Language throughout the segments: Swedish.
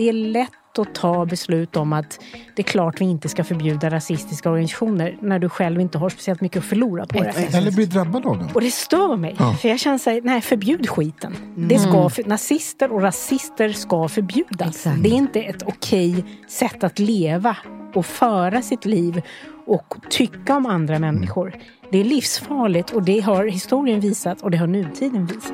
Det är lätt att ta beslut om att det är klart vi inte ska förbjuda rasistiska organisationer när du själv inte har speciellt mycket att förlora på det. Eller bli drabbad av det. Och det stör mig. Ja. För jag känner såhär, nej förbjud skiten. Det ska, för, nazister och rasister ska förbjudas. Exakt. Det är inte ett okej sätt att leva och föra sitt liv och tycka om andra människor. Det är livsfarligt och det har historien visat och det har nutiden visat.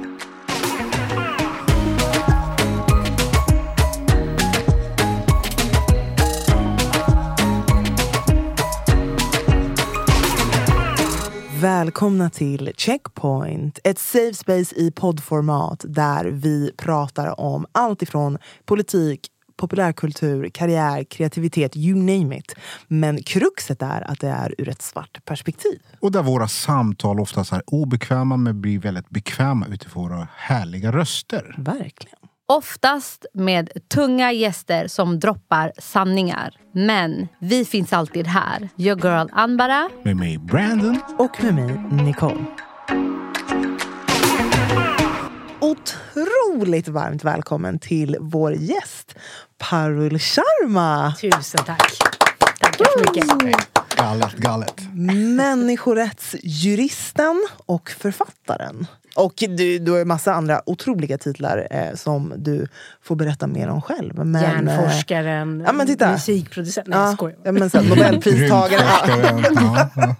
Välkomna till Checkpoint, ett safe space i poddformat där vi pratar om allt ifrån politik, populärkultur, karriär, kreativitet, you name it. Men kruxet är att det är ur ett svart perspektiv. Och där våra samtal oftast är obekväma men blir väldigt bekväma utifrån våra härliga röster. Verkligen. Oftast med tunga gäster som droppar sanningar. Men vi finns alltid här. Your girl Anbara. Med mig Brandon. Och med mig, Nicole. Otroligt varmt välkommen till vår gäst, Parul Sharma. Tusen tack. Tackar så mycket. Galet, galet. Människorättsjuristen och författaren. Och du, du har ju massa andra otroliga titlar eh, som du får berätta mer om själv. Men, eh, Hjärnforskaren, ja, men titta. musikproducent. Nej, jag Ja, skojar. ja, men Nobelpristagare. ja. Ja, ja.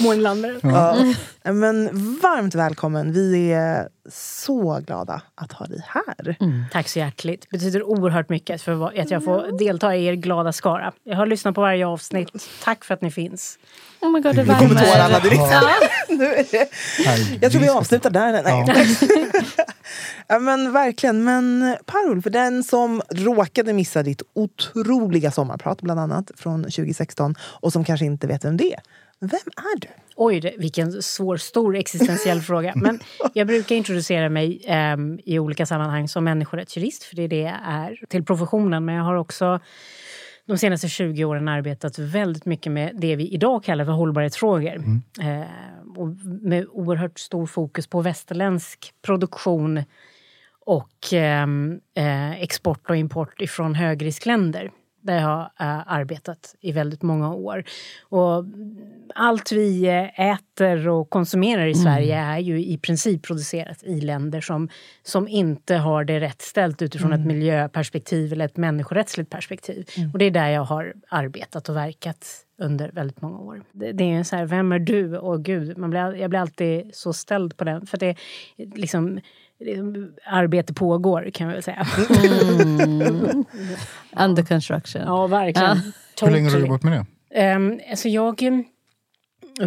Månlandare. Ja. Men varmt välkommen. Vi är så glada att ha dig här. Tack så hjärtligt. Det betyder oerhört mycket för att jag får delta i er glada skara. Jag har lyssnat på varje avsnitt. Tack för att ni finns. Oh my god, det Nu kommer tårarna direkt. Ja. Nu är det. Jag tror vi avslutar där. Nej. Ja. Ja, men verkligen. Men Parul, för den som råkade missa ditt otroliga sommarprat, bland annat, från 2016 och som kanske inte vet vem det är. Vem är du? Oj, vilken svår, stor existentiell fråga. Men jag brukar introducera mig ehm, i olika sammanhang som människorättsjurist, för det är det jag är till professionen. Men jag har också de senaste 20 åren arbetat väldigt mycket med det vi idag kallar för hållbarhetsfrågor. Eh, och med oerhört stor fokus på västerländsk produktion och ehm, eh, export och import ifrån högriskländer där jag har eh, arbetat i väldigt många år. Och allt vi eh, äter och konsumerar i Sverige är ju i princip producerat i länder som, som inte har det rätt ställt utifrån ett miljöperspektiv eller ett människorättsligt perspektiv. Och det är där jag har arbetat och verkat under väldigt många år. Det, det är så här, vem är du? Och gud, man blir, jag blir alltid så ställd på den. För det liksom, det- arbete pågår kan jag väl säga. Under construction. Ja, verkligen. Hur länge har du Totally. jobbat med det? Um, alltså jag em,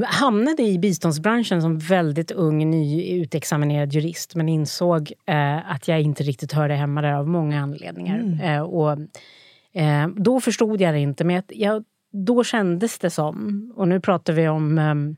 hamnade i biståndsbranschen som väldigt ung, nyutexaminerad jurist men insåg eh, att jag inte riktigt hörde hemma där av många anledningar. Eh, och, eh, då förstod jag det inte, men jag, jag, då kändes det som, och nu pratar vi om em,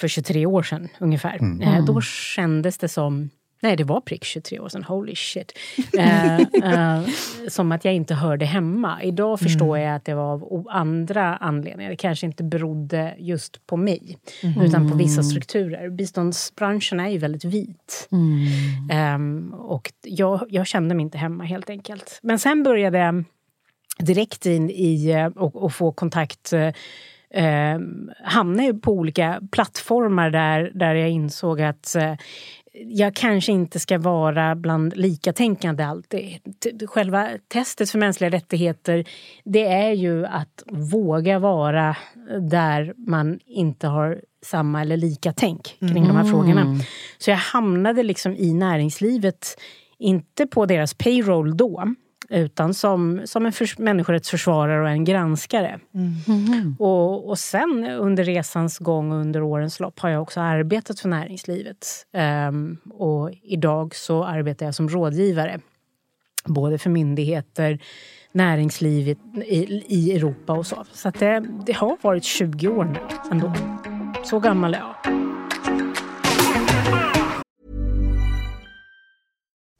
för 23 år sedan ungefär. Eh, då kändes det som Nej, det var prick 23 år sedan. Holy shit. Eh, eh, som att jag inte hörde hemma. Idag förstår jag att det var av andra anledningar. Det kanske inte berodde just på mig, utan på vissa strukturer. Biståndsbranschen är ju väldigt vit. Ehm, och jag, jag kände mig inte hemma helt enkelt. Men sen började jag direkt in i eh, och, och få kontakt eh, hamna ju på olika plattformar där, där jag insåg att eh, jag kanske inte ska vara bland likatänkande alltid. Själva testet för mänskliga rättigheter det är ju att våga vara där man inte har samma eller lika tänk kring de här frågorna. Så jag hamnade liksom i näringslivet, inte på deras payroll då utan som, som en förs- människorättsförsvarare och en granskare. Och, och sen under resans gång och under årens lopp har jag också arbetat för näringslivet. Ehm, och idag så arbetar jag som rådgivare. Både för myndigheter, näringslivet i, i Europa och så. Så det, det har varit 20 år nu ändå. Så gammal är jag.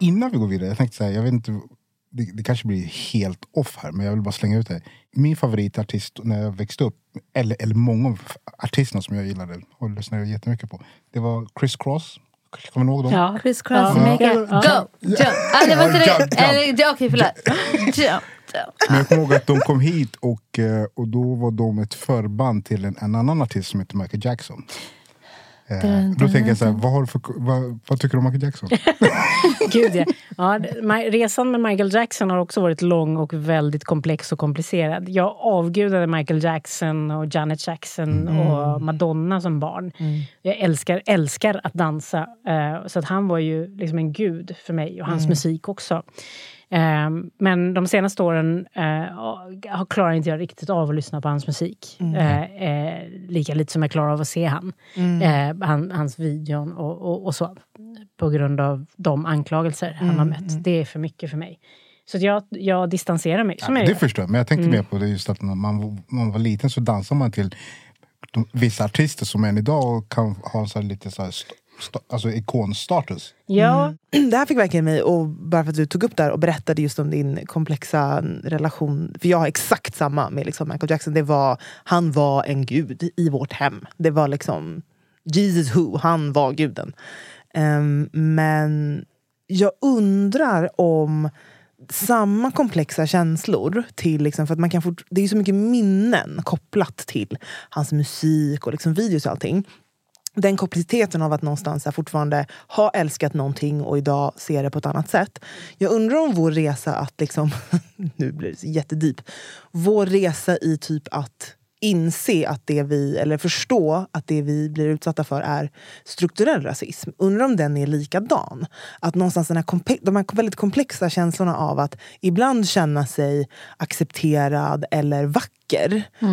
Innan vi går vidare, jag tänkte säga, jag vet inte, det, det kanske blir helt off här, men jag vill bara slänga ut det. Min favoritartist när jag växte upp, eller, eller många av artisterna som jag gillade och lyssnade jättemycket på, det var Chris Cross. Kommer ni ihåg dem? Ja. Criss cross Ja. make it Ja. go, jump. Ah, det var inte Okej, förlåt. Jump. Men jag kommer ihåg att de kom hit och, eh, och då var de ett förband till en, en annan artist som heter Michael Jackson. Eh, då tänker jag så här, vad, har du för, vad, vad tycker du om Michael Jackson? Gud, ja. Ja, resan med Michael Jackson har också varit lång och väldigt komplex och komplicerad. Jag avgudade Michael Jackson och Janet Jackson och Madonna som barn. Jag älskar, älskar att dansa. eh, Så att han var ju liksom en gud för mig och hans musik också. Eh, Men de senaste åren eh, har- klarar inte jag riktigt av att lyssna på hans musik. Eh, eh, lika lite som jag klarar av att se han. Eh, han hans videon och, och, och så. På grund av de anklagelser han har mött. Det är för mycket för mig. Så jag, jag distanserar mig. Ja, det gör. förstår jag, men jag tänkte mer på det just att när man, man var liten så dansade man till de, vissa artister som än idag kan ha så här lite så här alltså ikonstatus. Ja, Det här fick verkligen mig, och bara för att du tog upp det här och berättade just om din komplexa relation. För jag har exakt samma med liksom Michael Jackson. Det var, han var en gud i vårt hem. Det var liksom Jesus who, han var guden. Ehm, men jag undrar om samma komplexa känslor till, liksom, för att man kan fort, det är ju så mycket minnen kopplat till hans musik och liksom videos och allting den komplexiteten av att någonstans här fortfarande ha älskat någonting och idag se det på ett annat sätt. Jag undrar om vår resa att liksom, nu blir det jättedeep, vår resa i typ att inse att det vi, eller förstå att det vi blir utsatta för är strukturell rasism. Undrar om den är likadan. Att någonstans den här kompe- de här väldigt komplexa känslorna av att ibland känna sig accepterad eller vacker.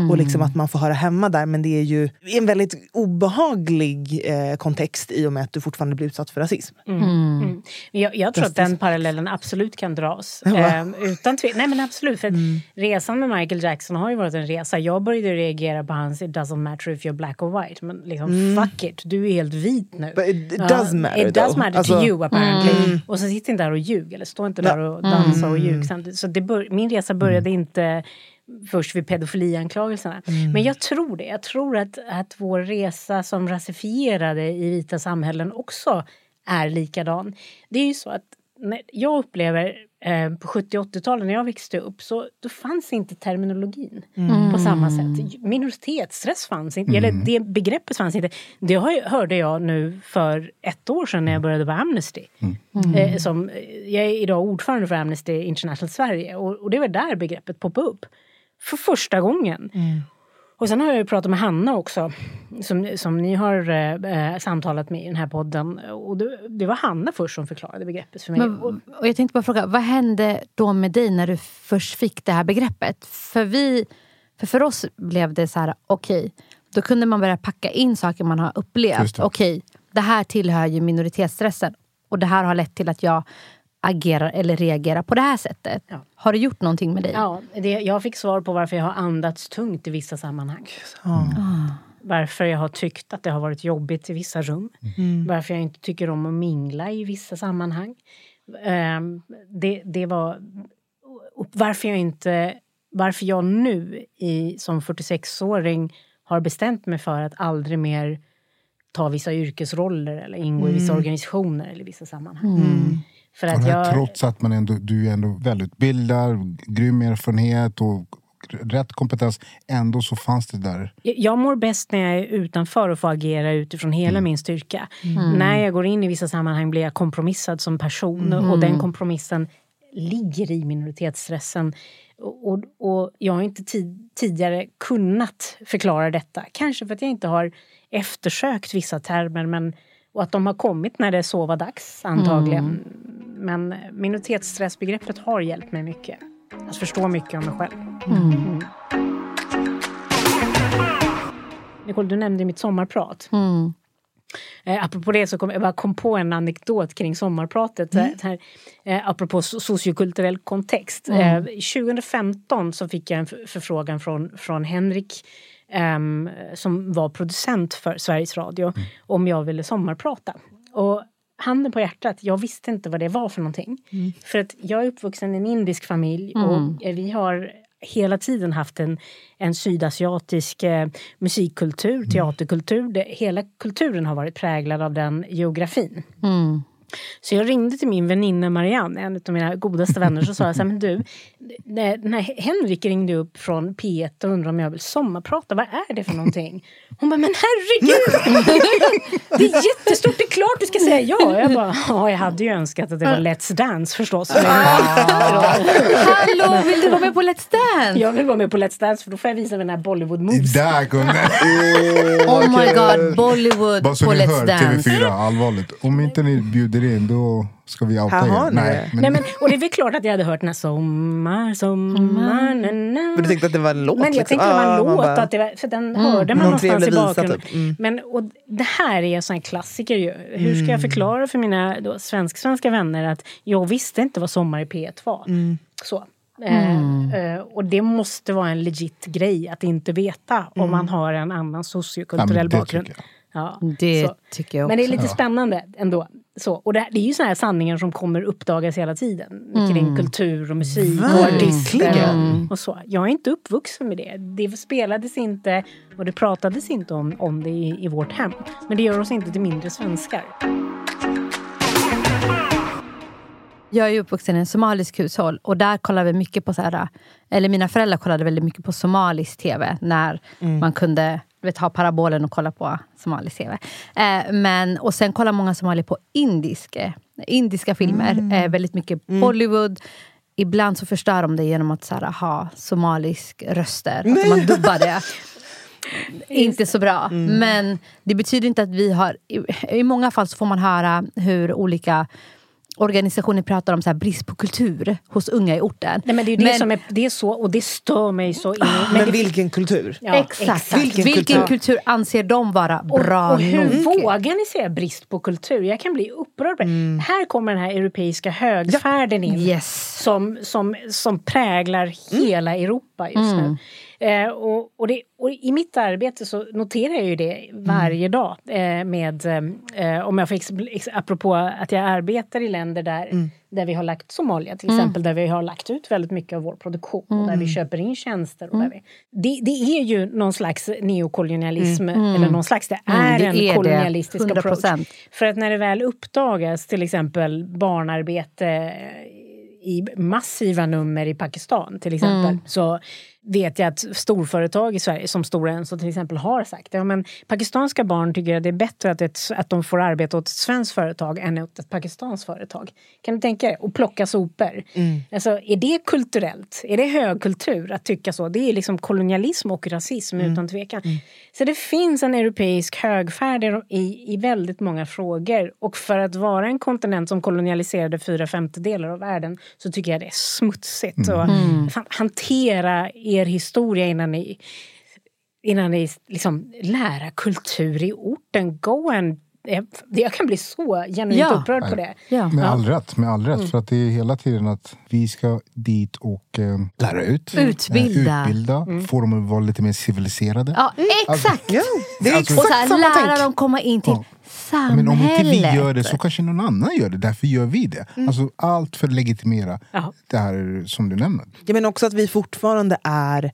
Och liksom att man får höra hemma där. Men det är ju en väldigt obehaglig eh, kontext i och med att du fortfarande blir utsatt för rasism. Mm. Jag, jag tror att den parallellen absolut kan dras. Ehm, utan tve- Nej men absolut. För att Resan med Michael Jackson har ju varit en resa. Jag började reagera på hans It doesn't matter if you're black or white. Men liksom, fuck it, du är helt vit nu. But it- it does matter It does matter Alltså- to you apparently. Och så sitter inte där och ljug. Eller stå inte där och dansa och ljug. Så det bör, min resa började inte först vid pedofilianklagelserna. Men jag tror det. Jag tror att, att vår resa som rasifierade i vita samhällen också är likadan. Det är ju så att när jag upplever eh, på 70 80-talet när jag växte upp så då fanns inte terminologin på samma sätt. Minoritetsstress fanns inte, eller det begreppet fanns inte. Det har hörde jag nu för ett år sedan när jag började på Amnesty. Eh, som, jag är idag ordförande för Amnesty International Sverige och, och det var där begreppet poppade upp. För första gången. Och sen har jag ju pratat med Hanna också, som, som ni har eh, eh, samtalat med i den här podden. Och det, det var Hanna först som förklarade begreppet för mig. Men, och, jag tänkte bara fråga, vad hände då med dig när du först fick det här begreppet? För, vi, för, för oss blev det så här, okej, då kunde man börja packa in saker man har upplevt. Okej, det här tillhör ju minoritetsstressen och det här har lett till att jag agerar eller reagerar på det här sättet. Ja. Har det gjort någonting med dig? ja, det, jag fick svar på varför jag har andats tungt i vissa sammanhang. Ja. Varför jag har tyckt att det har varit jobbigt i vissa rum. Varför jag inte tycker om att mingla i vissa sammanhang. Ehm, det, det var varför jag inte... Varför jag nu i, som 46-åring har bestämt mig för att aldrig mer ta vissa yrkesroller eller ingå i vissa organisationer eller vissa sammanhang. För att jag, Trots att man ändå, du är ändå välutbildad, grym erfarenhet och rätt kompetens. Ändå så fanns det där. jag mår bäst när jag är utanför och får agera utifrån hela min styrka. När jag går in i vissa sammanhang blir jag kompromissad som person och den kompromissen ligger i minoritetsstressen. Och, och, och jag har inte tid, tidigare kunnat förklara detta. Kanske för att jag inte har eftersökt vissa termer men, och att de har kommit när det så var dags antagligen. Men minoritetsstressbegreppet har hjälpt mig mycket. Att förstå mycket om mig själv. Mm. Nicole, du nämnde mitt sommarprat. Mm. Eh, apropå det så kom jag bara kom på en anekdot kring sommarpratet. Mm. Här, eh, apropå so- sociokulturell kontext. Eh, 2015 så fick jag en förfrågan från, från Henrik ehm, som var producent för Sveriges Radio om jag ville sommarprata. Och handen på hjärtat, jag visste inte vad det var för någonting. För att jag är uppvuxen i en indisk familj och eh, vi har hela tiden haft en, en sydasiatisk eh, musikkultur, teaterkultur. Det, hela kulturen har varit präglad av den geografin. Så jag ringde till min väninna Marianne, en av mina godaste vänner, så sa jag så här, men du, när, när Henrik ringde upp från P1 och undrade om jag vill sommarprata, vad är det för någonting? Hon bara, men herregud! Det är jättestort, det är klart du ska säga ja. Jag bara, ja, jag hade ju önskat att det var Let's Dance förstås. Men Hallå, vill du vara med på Let's Dance? jag vill vara med på Let's Dance för då får jag visa mina Bollywood moves. Där kunde... Oh my god, Bollywood Bara så på ni Let's hör, Dance. TV4, allvarligt. Om inte ni bjuder in, då ska vi outa er. det. men, Nej, men, och det är väl klart att jag hade hört den här sommar, sommar, na, na. Men du tänkte att det var en låt? Men jag liksom? tänkte det var en Ah, låt, bara- att det var, för den hörde man Någon någonstans i bakgrunden. typ. Mm. Men, och det här är en sån här klassiker ju. Hur ska Mm. jag förklara för mina då, svensk-svenska vänner att jag visste inte vad Sommar i P1 var. Mm. Så. Eh, eh, och det måste vara en legit grej att inte veta Mm. om man har en annan Ja, sociokulturell det bakgrund. Ja, Det så. tycker jag Men det är också. lite spännande ändå. Så, och det, det är ju såna här sanningar som kommer uppdagas hela tiden. Kring kultur och musik och artister. Verkligen. Och så. Jag är inte uppvuxen med det. Det spelades inte och det pratades inte om, om det i, i vårt hem. Men det gör oss inte till mindre svenskar. Jag är uppvuxen i en somalisk hushåll och där kollade vi mycket på så här, eller mina föräldrar kollade väldigt mycket på somalisk tv när man kunde vet, ha parabolen och kolla på somalisk tv. Eh, men, och sen kollar många somalier på indisk, indiska filmer, eh, väldigt mycket Bollywood. Ibland så förstör de det genom att så här, ha somalisk röster, att man dubbar det. Inte så bra. Men det betyder inte att vi har... I, I många fall så får man höra hur olika organisationer pratar om så här brist på kultur hos unga i orten. Nej, men det är ju det Men- som är, det är så, och det stör mig så in i- Men det- vilken kultur? Ja, exakt. Vilken Vilken, kultur? kultur. anser de vara bra och, och hur nog? vågar ni säga brist på kultur? Jag kan bli upprörd. Mm. Här kommer den här europeiska högfärden in. Yes. som, som, som präglar hela Europa just nu. Eh, och, och, det, och I mitt arbete så noterar jag ju det varje dag. Eh, med, eh, om jag får ex, ex, apropå att jag arbetar i länder där, där vi har lagt Somalia till exempel, där vi har lagt ut väldigt mycket av vår produktion och där vi köper in tjänster. Och där vi, det, det är ju någon slags neokolonialism, eller någon slags, det Mm, är det en är det. kolonialistisk 100%. approach. För att när det väl uppdagas till exempel barnarbete i massiva nummer i Pakistan till exempel Mm. så vet jag att storföretag i Sverige som Stora Enso till exempel har sagt ja, men pakistanska barn tycker att det är bättre att, ett, att de får arbeta åt ett svenskt företag än åt ett pakistanskt företag. Kan du tänka dig? Och plocka sopor. Alltså, är det kulturellt? Är det högkultur att tycka så? Det är liksom kolonialism och rasism utan tvekan. Så det finns en europeisk högfärd i, i, väldigt många frågor. Och för att vara en kontinent som kolonialiserade fyra femtedelar av världen så tycker jag det är smutsigt. Och fan, hantera er er historia innan ni innan ni liksom lära kultur i orten. Go and jag, jag kan bli så genuint Ja. upprörd på det. Ja. Med Ja. all rätt, med all rätt. Mm. För att det är hela tiden att vi ska dit och eh, lära ut. Utbilda. Eh, utbilda Få dem att vara lite mer civiliserade. Ja, exakt! Ja, det är Alltså- och exakt så här, samma lära tänk. dem komma in till Ja. samhället. Men om inte vi gör det så kanske någon annan gör det. Därför gör vi det. Mm. Alltså allt för att legitimera Ja. det här som du nämner. Jag menar också att vi fortfarande är...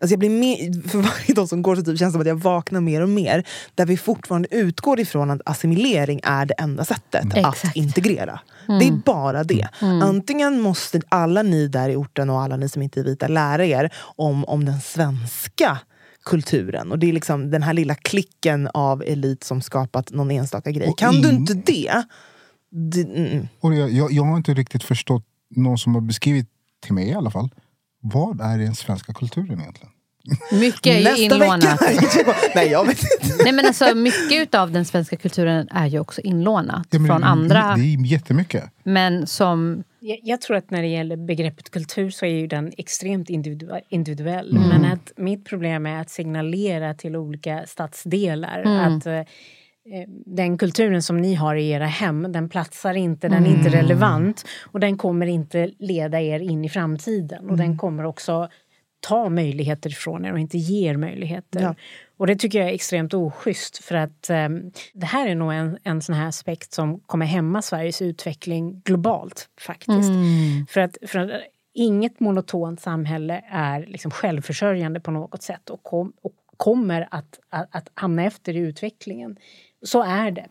Alltså jag blir mer, för varje dag som går så typ känns det som att jag vaknar mer och mer. Där vi fortfarande utgår ifrån att assimilering är det enda sättet att Exakt. integrera. Det är bara det. Antingen måste alla ni där i orten och alla ni som inte är vita lära er om, om den svenska kulturen. Och det är liksom den här lilla klicken av elit som skapat någon enstaka grej. Och Kan du in- inte det, det mm, Och jag, jag, jag har inte riktigt förstått någon som har beskrivit till mig i alla fall. Vad är den svenska kulturen egentligen? Mycket är ju inlånat. Nej, jag vet inte. Nej, men alltså, mycket av den svenska kulturen är ju också inlånat Ja, från andra. Det är jättemycket. Men som... Jag, jag tror att när det gäller begreppet kultur så är ju den extremt individu- individuell. Men att mitt problem är att signalera till olika stadsdelar att eh, eh, den kulturen som ni har i era hem, den platsar inte, den är inte relevant och den kommer inte leda er in i framtiden. Och den kommer också ta möjligheter från er och inte ger möjligheter. Ja. Och det tycker jag är extremt oschysst för att eh, det här är nog en, en sån här aspekt som kommer hämma Sveriges utveckling globalt faktiskt. För, att, för att inget monotont samhälle är liksom självförsörjande på något sätt och, kom, och kommer att, att, att hamna efter i utvecklingen. Så är det.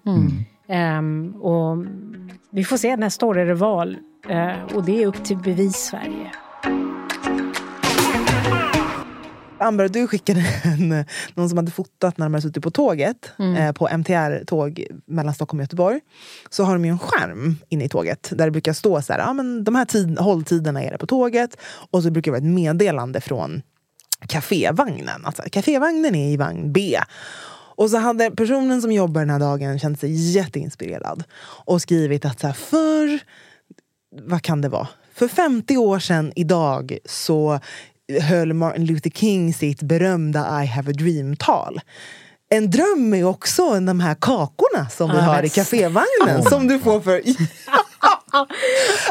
Ehm, och vi får se, nästa år är det val eh, och det är upp till bevis Sverige. Amber, du skickade en, någon som hade fotat när de hade suttit på tåget, eh, på MTR-tåg mellan Stockholm och Göteborg. Så har de ju en skärm inne i tåget där det brukar stå så här, ja, men de här tid, hålltiderna är det på tåget. Och så brukar det vara ett meddelande från kafévagnen. Alltså, kafévagnen är i vagn B. Och så hade personen som jobbar den här dagen känt sig jätteinspirerad och skrivit att så här, för vad kan det vara? För 50 år sedan idag så höll Martin Luther King sitt berömda I have a dream-tal. En dröm är också de här kakorna som vi har i kafévagnen som du får för...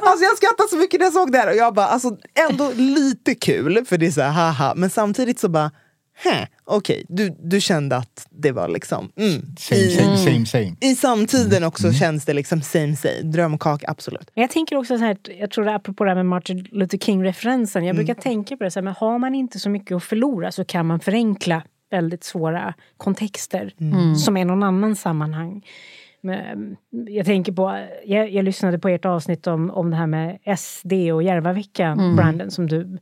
alltså jag skrattade så mycket när jag såg det här och jag bara, alltså ändå lite kul för det är så här haha, men samtidigt så bara, hä, okej, du, du kände att det var liksom, mm, Same, i, same, same, same. i samtiden också känns det liksom same same, drömkaka absolut. Men jag tänker också så här, jag tror det är apropå det här med Martin Luther King-referensen. Jag brukar tänka på det så här, men har man inte så mycket att förlora så kan man förenkla väldigt svåra kontexter som är någon annan sammanhang. Men, jag tänker på, jag, jag lyssnade på ert avsnitt om, om det här med SD och Järvaveckan, Brandon, som du...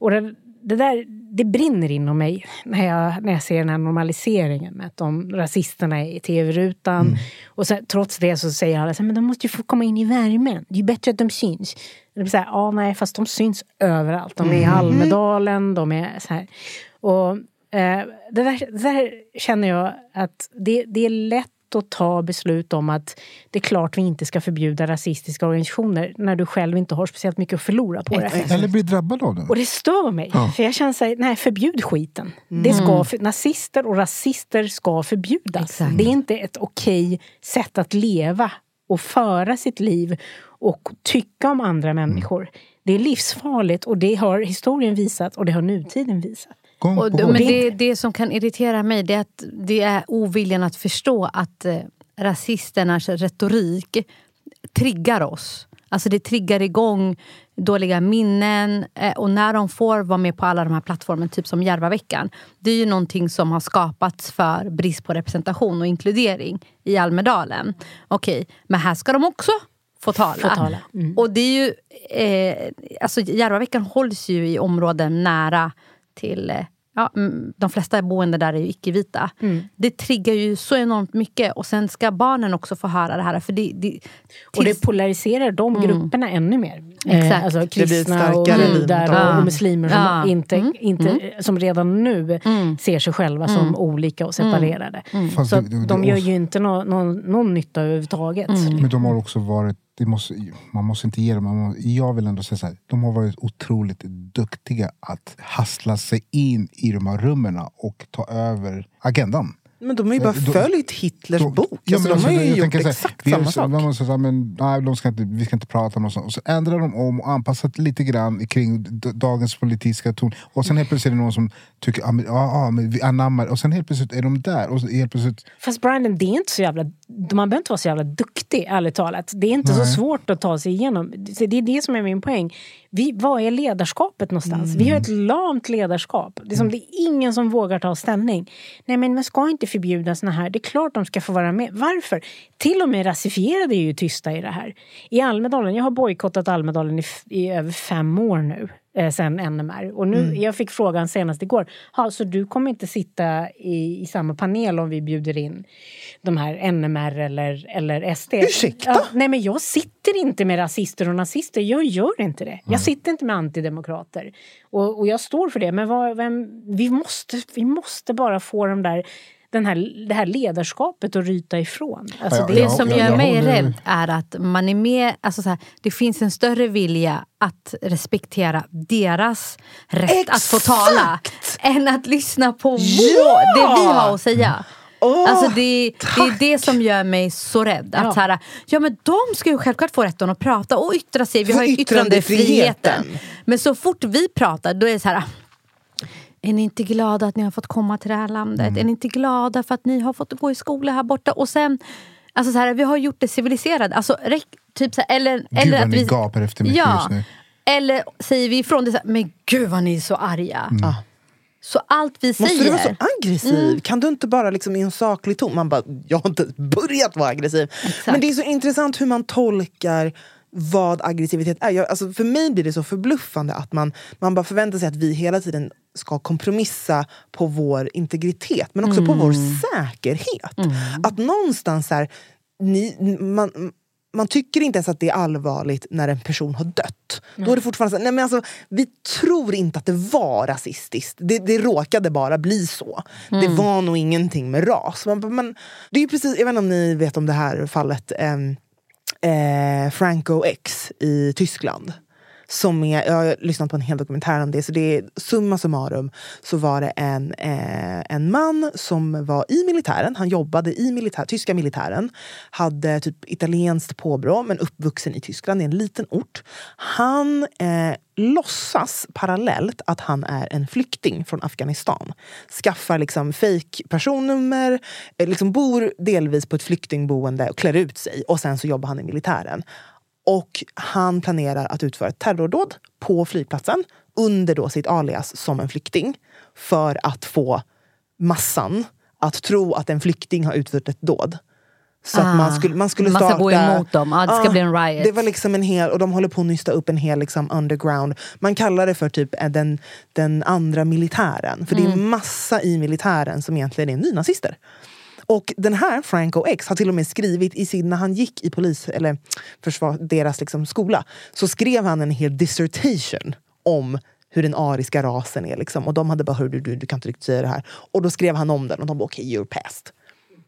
Och det, det där, det brinner inom mig när jag, när jag ser den här normaliseringen med att de rasisterna är i tv-rutan. Och så, trots det så säger alla så här, men de måste ju få komma in i värmen. Det är ju bättre att de syns. Det blir så här, ja nej, fast de syns överallt. De är i Almedalen, de är så här. Och eh, det, där, det där känner jag att det, det är lätt att ta beslut om att det är klart vi inte ska förbjuda rasistiska organisationer när du själv inte har speciellt mycket att förlora på det. Eller bli drabbad av det. Och det stör mig. För jag känner såhär, nej förbjud skiten. Det ska, för, nazister och rasister ska förbjudas. Exakt. Det är inte ett okej sätt att leva och föra sitt liv och tycka om andra människor. Det är livsfarligt och det har historien visat och det har nutiden visat. Gång Och, på det- gång. men det, det som kan irritera mig det är att det är oviljan att förstå att eh, rasisternas retorik triggar oss. Alltså det triggar igång dåliga minnen. Eh, och när de får vara med på alla de här plattformarna, typ som Järvaveckan. Det är ju någonting som har skapats för brist på representation och inkludering i Almedalen. Okej, men här ska de också få tala. Få tala. Och det är ju... Eh, alltså Järvaveckan hålls ju i områden nära till... Eh, ja, mm, de flesta boende där är ju icke-vita. Mm. Det triggar ju så enormt mycket. Och sen ska barnen också få höra det här. För det, det, Och det tills- polariserar de grupperna ännu mer. Exakt. Eh, alltså kristna och judar och, och muslimer som, Ja. inte, Mm. inte, som redan nu ser sig själva som olika och separerade. Så det- att det- de gör ju inte nå, någon, någon nytta överhuvudtaget. Men de har också varit, det måste, man måste inte ge dem, man må, jag vill ändå säga så här, de har varit otroligt duktiga att hassla sig in i de här rummen och ta över agendan. Men de har ju bara Då- följt Hitlers Då- bok. Ja, alltså, men de har alltså, ju jag gjort här, exakt det är samma så- sak. de måste säga, men, nej, de ska inte, vi ska inte prata om och sånt. Och så ändrar de om och anpassar lite grann kring dagens politiska ton. Och sen helt plötsligt är det någon som tycker att ah, men, men vi anammar. Och sen helt plötsligt är de där. Och helt plötsligt, Fast Brandon, det är inte så jävla, man behöver inte vara så jävla duktig, ärligt talat. Det är inte så Nej. svårt att ta sig igenom. Det är det som är min poäng. Vi, vad är ledarskapet någonstans? Vi har ett lamt ledarskap. Det är, som, det är ingen som vågar ta ställning. Nej, men man ska inte förbjuda såna här. Det är klart de ska få vara med. Varför? Till och med rasifierade är ju tysta i det här. I Almedalen, jag har bojkottat Almedalen i, i över fem år nu. Eh, sen NMR. Och nu, Jag fick frågan senast igår. Ha, så du kommer inte sitta i, i samma panel om vi bjuder in de här NMR eller, eller SD? Ursäkta? Ja, nej men jag sitter inte med rasister och nazister. Jag gör inte det. Jag sitter inte med antidemokrater. Och, och jag står för det. Men vad, vem, vi, måste, vi måste bara få de där, den här, det här ledarskapet att ryta ifrån. Alltså, Ja, det, Det ja, som gör mig rädd är att man är med, alltså så här, det finns en större vilja att respektera deras rätt att få tala än att lyssna på vår, det vi har att säga. Åh, alltså det, det är det som gör mig så rädd. Att Ja. så här, ja, men de ska ju självklart få rätten att prata och yttra sig. Vi har ju yttrandefriheten. Men så fort vi pratar då är det så här är ni inte glada att ni har fått komma till det här landet? Mm. Är ni inte glada för att ni har fått gå i skola här borta? Och sen, alltså så här, vi har gjort det civiliserat. Alltså, typ så här, eller, Gud eller vad att ni vi, gapar efter mycket ja, just nu. Eller säger vi ifrån det så här, men gud vad ni är så arga. Mm. Så allt vi Måste säger... du vara så aggressiv? Mm. Kan du inte bara liksom i en saklig ton? Man bara, jag har inte börjat vara aggressiv. Men det är så intressant hur man tolkar vad aggressivitet är. Jag, alltså för mig blir det så förbluffande att man, man bara förväntar sig att vi hela tiden ska kompromissa på vår integritet men också på vår säkerhet. Att någonstans här, ni, man, man tycker inte ens att det är allvarligt när en person har dött. Då är det fortfarande så, nej men alltså, vi tror inte att det var rasistiskt. Det, det råkade bara bli så. Det var nog ingenting med ras. Man, men, det är precis, jag vet inte om ni vet om det här fallet ehm, eh, Franco X i Tyskland. Som är, jag har lyssnat på en hel dokumentär om det. Så det är, summa summarum så var det en, eh, en man som var i militären. Han jobbade i militär, tyska militären. Hade typ italienskt påbrå men uppvuxen i Tyskland. i en liten ort. Han eh, låtsas parallellt att han är en flykting från Afghanistan. Skaffar liksom fake personnummer, eh, liksom bor delvis på ett flyktingboende och klär ut sig. Och sen så jobbar han i militären. Och han planerar att utföra ett terrordåd på flygplatsen under då sitt alias som en flykting. För att få massan att tro att en flykting har utfört ett dåd. Så att man skulle, man skulle Man ska starta... gå emot dem. Ja, det ska bli en riot. Det var liksom en hel, och de håller på att nysta upp en hel liksom underground. Man kallar det för typ eh, den, den andra militären. För det är massa i militären som egentligen är nynazister. Och den här Franco X har till och med skrivit i sin, när han gick i polis, eller försvar, deras liksom skola, så skrev han en hel dissertation om hur den ariska rasen är. Liksom. Och de hade bara, hör du, du, du kan inte riktigt säga det här. Och då skrev han om den och de bara, okej, okay, you're past.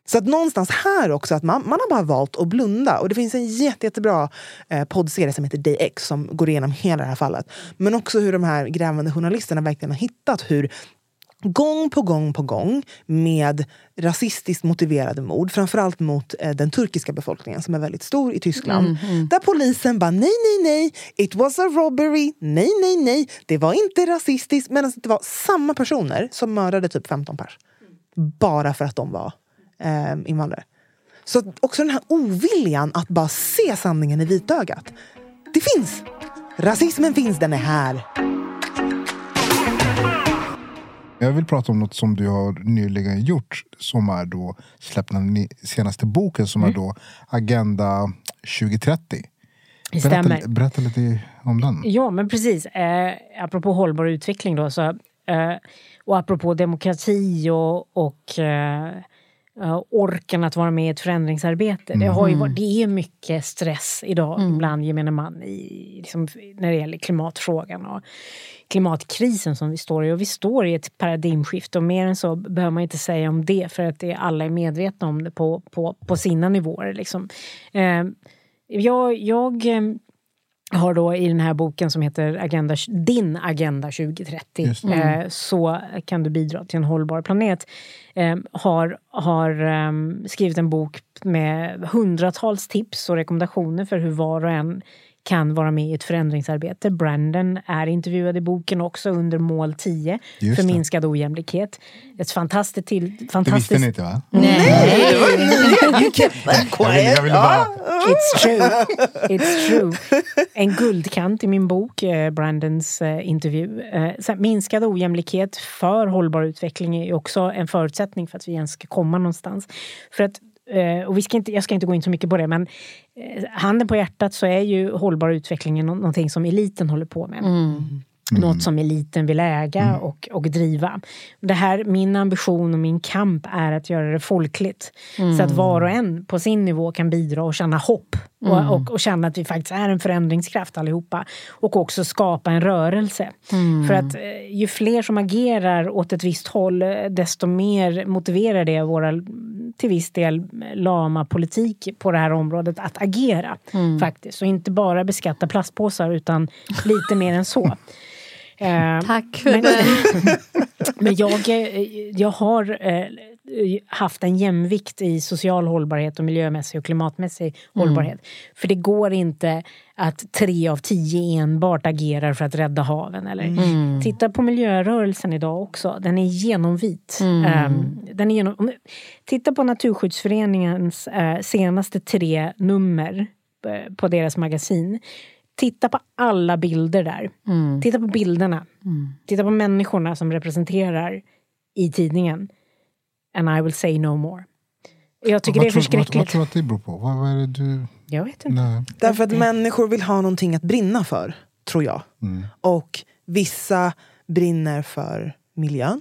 Så att någonstans här också, att man, man har bara valt att blunda. Och det finns en jätte, jättebra eh, poddserie som heter Day X som går igenom hela det här fallet. Men också hur de här grävande journalisterna verkligen har hittat hur gång på gång på gång med rasistiskt motiverade mord, framförallt mot eh, den turkiska befolkningen som är väldigt stor i Tyskland. Där polisen bara nej, nej, nej, it was a robbery, nej, nej, nej, det var inte rasistiskt. Medan det var samma personer som mördade typ 15 pers. Bara för att de var eh, invandrare. Så också den här oviljan att bara se sanningen i vitögat. Det finns! Rasismen finns, den är här. Jag vill prata om något som du har nyligen gjort som är då släppt den senaste boken som Mm. är då Agenda 2030. Det stämmer. Berätta, berätta lite om den. Ja, men precis. Eh, apropå hållbar utveckling då, så, eh, och apropå demokrati och, och eh, eh, orken att vara med i ett förändringsarbete. Det, har ju varit, det är mycket stress idag bland gemene man i, liksom, när det gäller klimatfrågan och klimatkrisen som vi står i. Och vi står i ett paradigmskifte och mer än så behöver man inte säga om det för att det, alla är medvetna om det på, på, på sina nivåer. Liksom. Eh, jag, jag eh, har då i den här boken som heter Agenda, Din Agenda 2030 eh, så kan du bidra till en hållbar planet. Eh, har har eh, skrivit en bok med hundratals tips och rekommendationer för hur var och en kan vara med i ett förändringsarbete. Brandon är intervjuad i boken också under mål 10 Just för det. minskad ojämlikhet. Ett fantastiskt till... Det visste Fantastiskt, ni inte va? Nej! That Jag ville, jag ville bara... It's true. It's true. En guldkant i min bok, eh, Brandons eh, intervju. Eh, minskad ojämlikhet för hållbar utveckling är också en förutsättning för att vi ens ska komma någonstans. För att, och vi ska inte, jag ska inte gå in så mycket på det, men eh, handen på hjärtat så är ju hållbar utveckling nå- någonting som eliten håller på med. Något som eliten vill äga och, och driva. Det här, min ambition och min kamp är att göra det folkligt. Så att var och en på sin nivå kan bidra och känna hopp. Och, och, och känna att vi faktiskt är en förändringskraft allihopa. Och också skapa en rörelse. För att eh, ju fler som agerar åt ett visst håll, eh, desto mer motiverar det våra till viss del lama politik på det här området att agera. faktiskt. Och inte bara beskatta plastpåsar utan lite mer än så. Eh, Tack för men, den. men jag, eh, jag har eh, haft en jämvikt i social hållbarhet och miljömässig och klimatmässig hållbarhet. För det går inte att tre av tio enbart agerar för att rädda haven. Eller. Titta på miljörörelsen idag också. Den är genomvit. Ehm, den är genom, om- titta på Naturskyddsföreningens eh, senaste tre nummer eh, på deras magasin. Titta på alla bilder där. Titta på bilderna. Titta på människorna som representerar i tidningen. And I will say no more. Jag tycker vad det är tror- Vad, vad förskräckligt. tror du att det beror på? Vad, vad är det du... Jag vet inte. Nej. Därför att människor vill ha någonting att brinna för, tror jag. Och vissa brinner för miljön.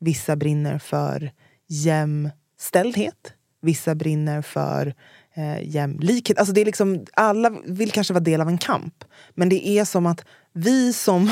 Vissa brinner för jämställdhet. Vissa brinner för eh, jämlikhet. Alltså det är liksom, alla vill kanske vara del av en kamp. Men det är som att vi som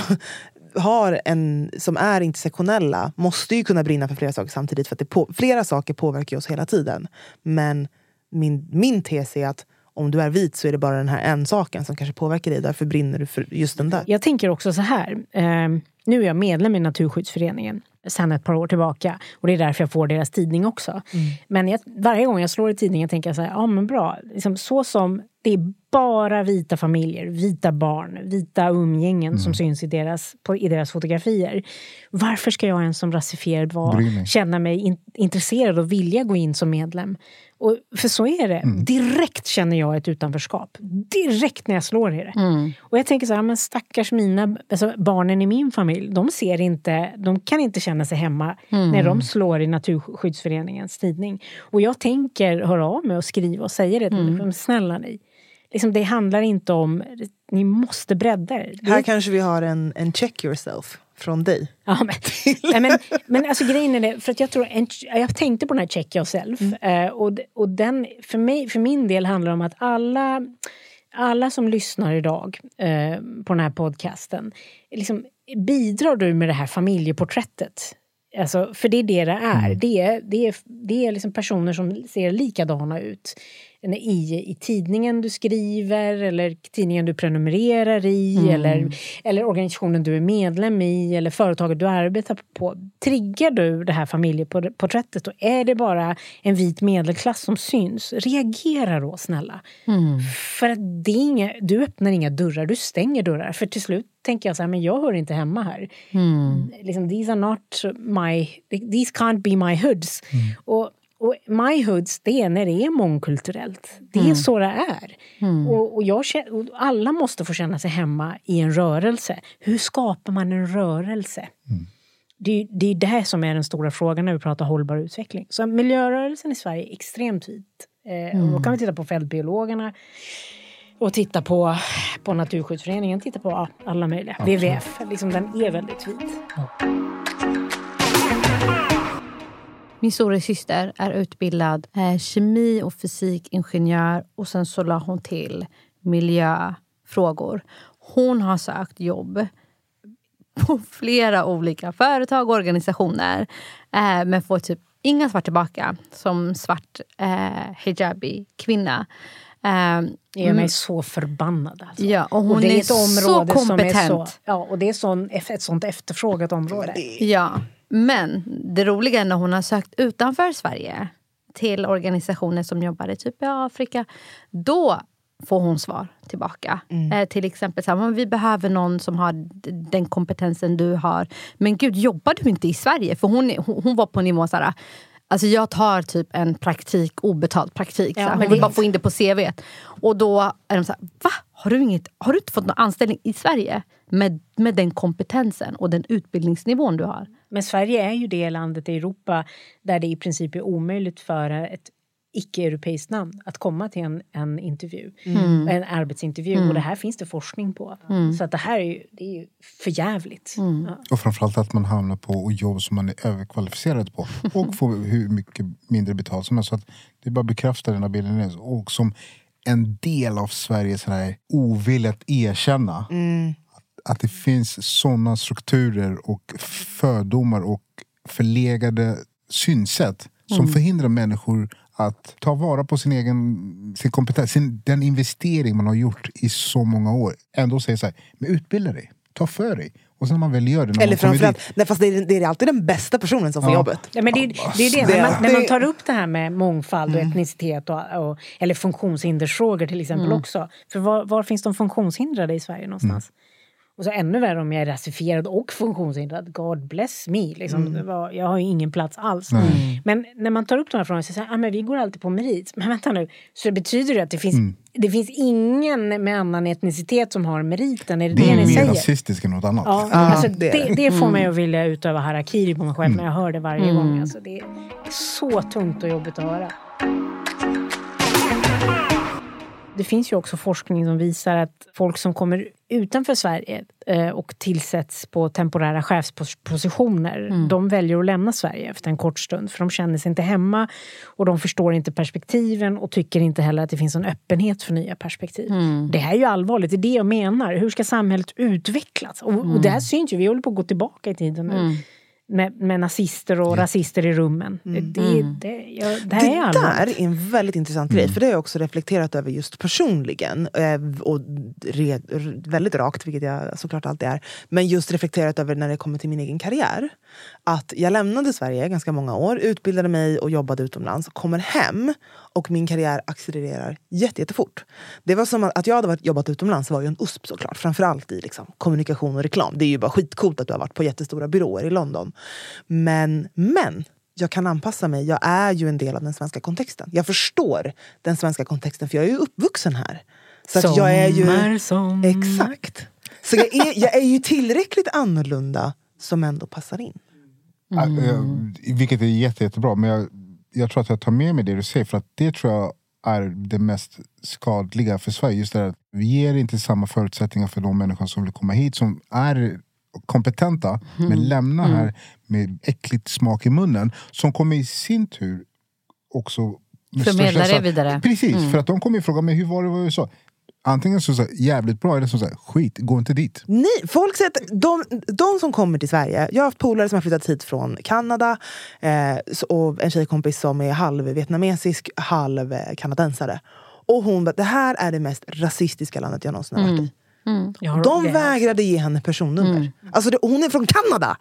har en, som är intersektionella måste ju kunna brinna för flera saker samtidigt. För att det på, flera saker påverkar oss hela tiden. Men min, min tes är att om du är vit så är det bara den här en saken som kanske påverkar dig. Därför brinner du för just den där. Jag tänker också så här. Eh, nu är jag medlem i Naturskyddsföreningen sedan ett par år tillbaka. Och det är därför jag får deras tidning också. Men jag, varje gång jag slår i tidningen tänker jag så här, ja men bra. Liksom, så som det är bara vita familjer, vita barn, vita umgängen som syns i deras, på, i deras fotografier. Varför ska jag ens som rasifierad mig. känna mig in, intresserad och vilja gå in som medlem? Och, för så är det. Direkt känner jag ett utanförskap. Direkt när jag slår i det. Och jag tänker så här, men stackars mina, alltså barnen i min familj, de ser inte, de kan inte känna sig hemma när de slår i Naturskyddsföreningens tidning. Och jag tänker höra av mig och skriva och säga det till dem. Men Snälla ni. Liksom, det handlar inte om, ni måste bredda er. Här kanske vi har en, en check yourself från dig. Ja, men, nej, men, men alltså grejen är det, för att jag tror, en, jag tänkte på den här check yourself. Eh, och, och den, för, mig, för min del handlar det om att alla, alla som lyssnar idag eh, på den här podcasten, liksom, bidrar du med det här familjeporträttet? Alltså, för det är det det är. Det är, det är, det är liksom personer som ser likadana ut. I, I tidningen du skriver, eller tidningen du prenumererar i eller, eller organisationen du är medlem i eller företaget du arbetar på. Triggar du det här familjeporträttet och är det bara en vit medelklass som syns, reagera då snälla. För att det inga, du öppnar inga dörrar, du stänger dörrar. För till slut tänker jag så här, men jag hör inte hemma här. Liksom, these are not my, these can't be my hoods. Och, och my hoods, det är när det är mångkulturellt. Det är så det är. Och, och, jag, och alla måste få känna sig hemma i en rörelse. Hur skapar man en rörelse? Det, är- det är det som är den stora frågan när vi pratar hållbar utveckling. Så miljörörelsen i Sverige är extremt vit. Eh, och då kan vi titta på fältbiologerna och titta på, på Naturskyddsföreningen, titta på ja, alla möjliga. WWF, liksom, den är väldigt vit. Min stora syster är utbildad eh, kemi och fysikingenjör och sen så la hon till miljöfrågor. Hon har sökt jobb på flera olika företag och organisationer eh, men får typ inga svar tillbaka som svart eh, hijabi kvinna. Ehm, Det gör mig så förbannad. Alltså. Ja, och hon det är, ett så område som är kompetent. så, ja, och det är sån, ett sånt efterfrågat område. Ja, men det roliga är när hon har sökt utanför Sverige till organisationer som jobbar i typ Afrika. Då får hon svar tillbaka. Eh, till exempel så här, "Men vi behöver någon som har den kompetensen du har. Men gud, jobbar du inte i Sverige? För hon, hon var på nivå så här, Alltså jag tar typ en praktik, obetald praktik. Ja, så Hon vill bara få in det på CV. Och då är de så här, va? Har du, inget, har du inte fått någon anställning i Sverige med, med den kompetensen och den utbildningsnivån du har? Men Sverige är ju det landet i Europa där det i princip är omöjligt för ett icke-europeiskt namn att komma till en, en intervju, en arbetsintervju. Och det här finns det forskning på. Så att det här är ju, det är ju för jävligt. Ja. Och framförallt att man hamnar på jobb som man är överkvalificerad på. Och får hur mycket mindre betalt som helst. Så att det bara bekräftar den här bilden. Och som en del av Sveriges här ovilja att erkänna att, att det finns sådana strukturer och fördomar och förlegade synsätt som förhindrar människor att ta vara på sin egen sin kompetens, sin, den investering man har gjort i så många år. Ändå säger så här, men utbilda dig, ta för dig. Och sen när man väl gör det, när Eller framförallt, nej, fast det är, det är alltid den bästa personen som får Ja. jobbet. Ja, men det, det är det. Det- När, man, när man tar upp det här med mångfald och etnicitet och, och, eller funktionshindersfrågor till exempel också. För var, var finns de funktionshindrade i Sverige någonstans? Och så ännu värre om jag är rasifierad och funktionshindrad. God bless me. Liksom, det var, jag har ju ingen plats alls. Men när man tar upp de här frågorna så säger ah, men vi går alltid på merit. Men vänta nu, så det betyder det att det finns, det finns ingen med annan etnicitet som har meriten? Är det det, det är ni mer rasistiskt än något annat. Ja, alltså det det, är det, får mig att vilja utöva harakiri på mig själv när jag hör det varje gång. Alltså det är så tungt och jobbigt att höra. Det finns ju också forskning som visar att folk som kommer utanför Sverige eh, och tillsätts på temporära chefspositioner, de väljer att lämna Sverige efter en kort stund för de känner sig inte hemma och de förstår inte perspektiven och tycker inte heller att det finns en öppenhet för nya perspektiv. Det här är ju allvarligt, det är det jag menar. Hur ska samhället utvecklas? Och, och det här syns ju, vi håller på att gå tillbaka i tiden nu. Med, med nazister och rasister i rummen. Det, det, det, ja, det här Det är allvarligt. där är en väldigt intressant grej, för det har jag också reflekterat över just personligen. eh, Och re, väldigt rakt, vilket jag såklart alltid är. Men just reflekterat över när det kommer till min egen karriär. Att jag lämnade Sverige ganska många år, utbildade mig och jobbade utomlands. Kommer hem och min karriär accelererar jätte, jättefort. Det var som att, att jag hade varit, jobbat utomlands var ju en USP såklart. Framförallt i liksom, kommunikation och reklam. Det är ju bara skitcoolt att du har varit på jättestora byråer i London. Men, men jag kan anpassa mig. Jag är ju en del av den svenska kontexten. Jag förstår den svenska kontexten för jag är ju uppvuxen här. Så att jag är ju... Sommar, sommar. Exakt. Så jag är, jag är ju tillräckligt annorlunda som ändå passar in. Ja, eh, Vilket är jätte, jättebra. Men jag, jag tror att jag tar med mig det du säger. För att det tror jag är det mest skadliga för Sverige. Just det att vi ger inte samma förutsättningar för de människor som vill komma hit. Som är kompetenta men lämnar här med äckligt smak i munnen. Som kommer i sin tur också med Förmedla det vidare. Precis, för att de kommer fråga mig hur var det i USA? Antingen så, så här, jävligt bra eller så, så här, skit, gå inte dit. Nej, folk säger att de, de som kommer till Sverige, jag har haft polare som har flyttat hit från Kanada eh, och en tjejkompis som är halv vietnamesisk, halv kanadensare. Och hon bara, det här är det mest rasistiska landet jag någonsin har varit i. Jag har De vägrade ge henne personnummer. Alltså det, hon är från Kanada!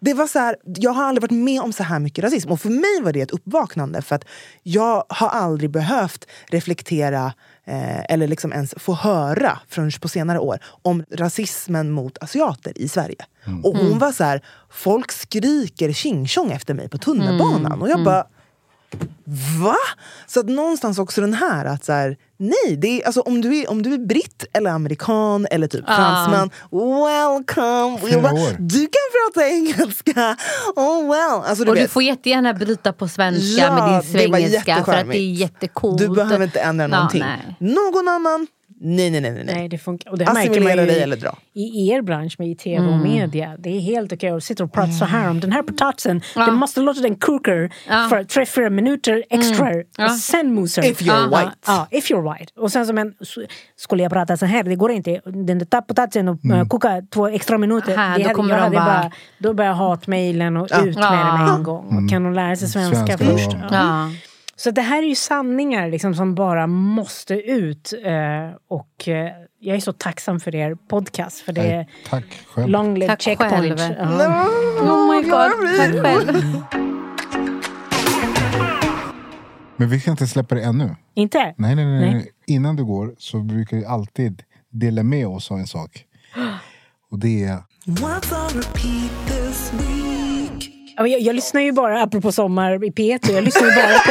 Det var så här, jag har aldrig varit med om så här mycket rasism. Och för mig var det ett uppvaknande. För att jag har aldrig behövt reflektera eh, eller liksom ens få höra förrän på senare år om rasismen mot asiater i Sverige. Och hon var så här, folk skriker tjing efter mig på tunnelbanan. Och jag bara, Va? Så att någonstans också den här att så här, nej, det är, alltså, om, du är, om du är britt eller amerikan eller typ fransman, welcome! Bara, du kan prata engelska, oh well. Alltså, du Och du vet, får jättegärna bryta på svenska Ja, med din svengelska för att det är jättecoolt. du behöver inte ändra Ja, någonting. nej. Någon annan? Nej, nej, nej. nej, nej. Det funkar. Och det märker Assimilera man dig i, eller dra. i er bransch med i tv och media. Det är helt okej att sitta och prata så här om den här potatisen. Ja. Den måste låta den koka Ja. för tre, fyra minuter extra. Ja. Och sen mosar If you're Ja. white. Ja, if you're white. Och sen som en, s- skulle jag prata så här, det går inte. Den där potatisen och mm. koka två extra minuter. Här, det då hade- kommer jag de hade bara- Då börjar hatmejlen och Ja. ut med Ja. en gång. Och kan hon lära sig svenska, Svenska först? Så det här är ju sanningar liksom, som bara måste ut. Eh, och eh, jag är så tacksam för er podcast. För det är Nej, tack själv. long live Tack checkpoint. själv. Ja. Oh my god, tack själv. Men vi ska inte släppa det ännu. Inte? Nej, nej, nej, Nej. Innan du går så brukar vi alltid dela med oss av en sak. Och det är... What's on repeat this week? Ja, men Jag, jag lyssnar ju bara, apropå sommar i P1, jag lyssnar ju bara på,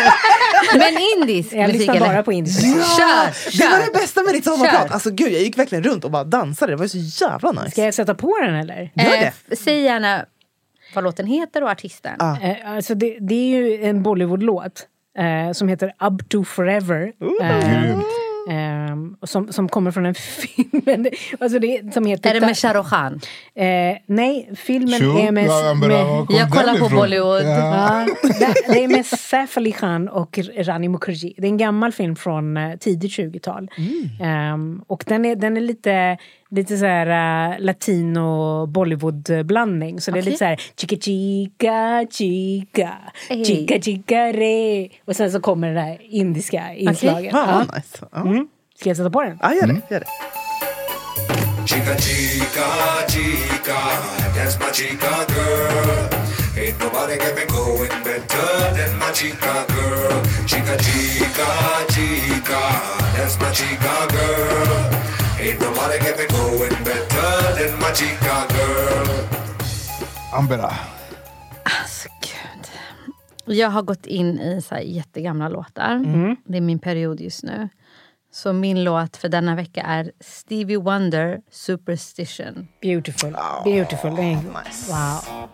Men indisk jag musik lyssnar eller? bara på indisk Kör, Det var kör. det bästa med ditt sommarprat. Kör. Alltså gud, jag gick verkligen runt och bara dansade. Det var ju så jävla nice. Ska jag sätta på den eller? Gör det. Eh, säg gärna vad låten heter och artisten. Ah. Eh, alltså det, det är ju en Bollywood-låt eh, som heter Up to Forever. Eh, Och som, som kommer från en film alltså det, som heter... Är det med Shah Rukh Khan? Eh, nej, filmen Tjo, är med... ja, med Jag kollar på? Bollywood. Ja. Ja, det, det är med Saif Ali Khan och Rani Mukherjee. Det är en gammal film från eh, tidigt 20-tal. Ehm, och den är, den är lite, lite så här uh, latino Bollywood-blandning. Så det är lite så här chica chica chica Hey. chica chica re. Och sen så kommer det här indiska inslaget. Fan Ja. vad nice. Ja, Mm. Ska jag sätta på den? ja gör det. Gör det. Chica, chica, chica, that's my chica girl. Ain't nobody get me going better than my chica girl. Chica, chica, chica, that's my chica girl. Ain't nobody get me going better than my chica girl. Ambera. Alltså, gud. Jag har gått in i så här jättegamla låtar. Det är min period just nu. Så min låt för denna vecka är Stevie Wonder, Superstition. Beautiful. Beautiful. Nice. Wow.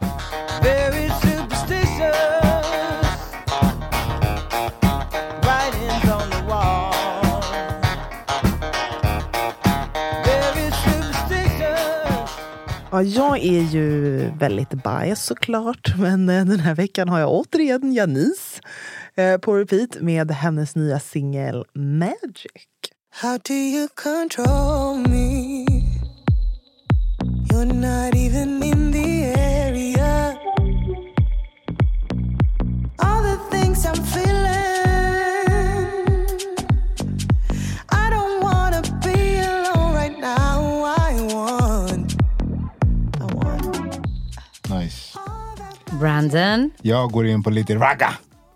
Ja, jag är ju väldigt bias såklart, men eh, den här veckan har jag återigen Janice eh, på repeat med hennes nya singel Magic. How do you control me? You're not even in Brandon. Jag går in på lite ragga.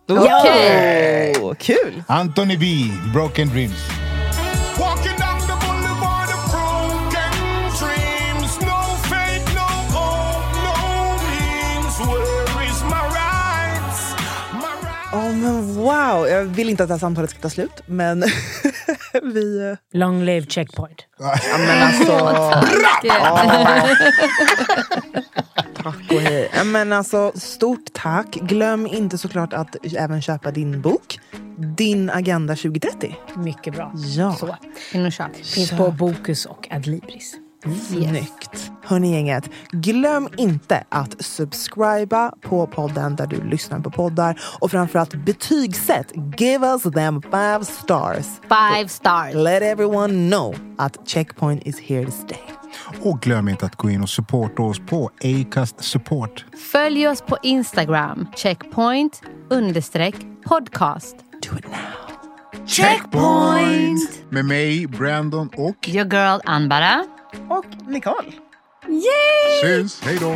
Okej. Åh, kul! Anthony B, Broken Dreams. Ja, men wow! Jag vill inte att det här samtalet ska ta slut, men vi... eh, Long live checkpoint. Ja, men alltså... Tack och hej. Men alltså, stort tack. Glöm inte såklart att även köpa din bok, Din Agenda 2030. Mycket bra. Ja. Så. In och köp. Finns på Bokus och Adlibris. Snyggt. Hörni gänget, glöm inte att subscriba på podden där du lyssnar på poddar och framförallt betygsätt. Give us them five stars. Five stars. Let everyone know att Checkpoint is here to stay. Och glöm inte att gå in och supporta oss på Acast Support. Följ oss på Instagram. Checkpoint understreck podcast. Do it now. Checkpoint! Med mig, Brandon och... Your girl Anbara. Och Nicole. Syns! Hej då!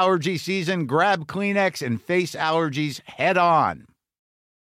allergy season, grab Kleenex and face allergies head on.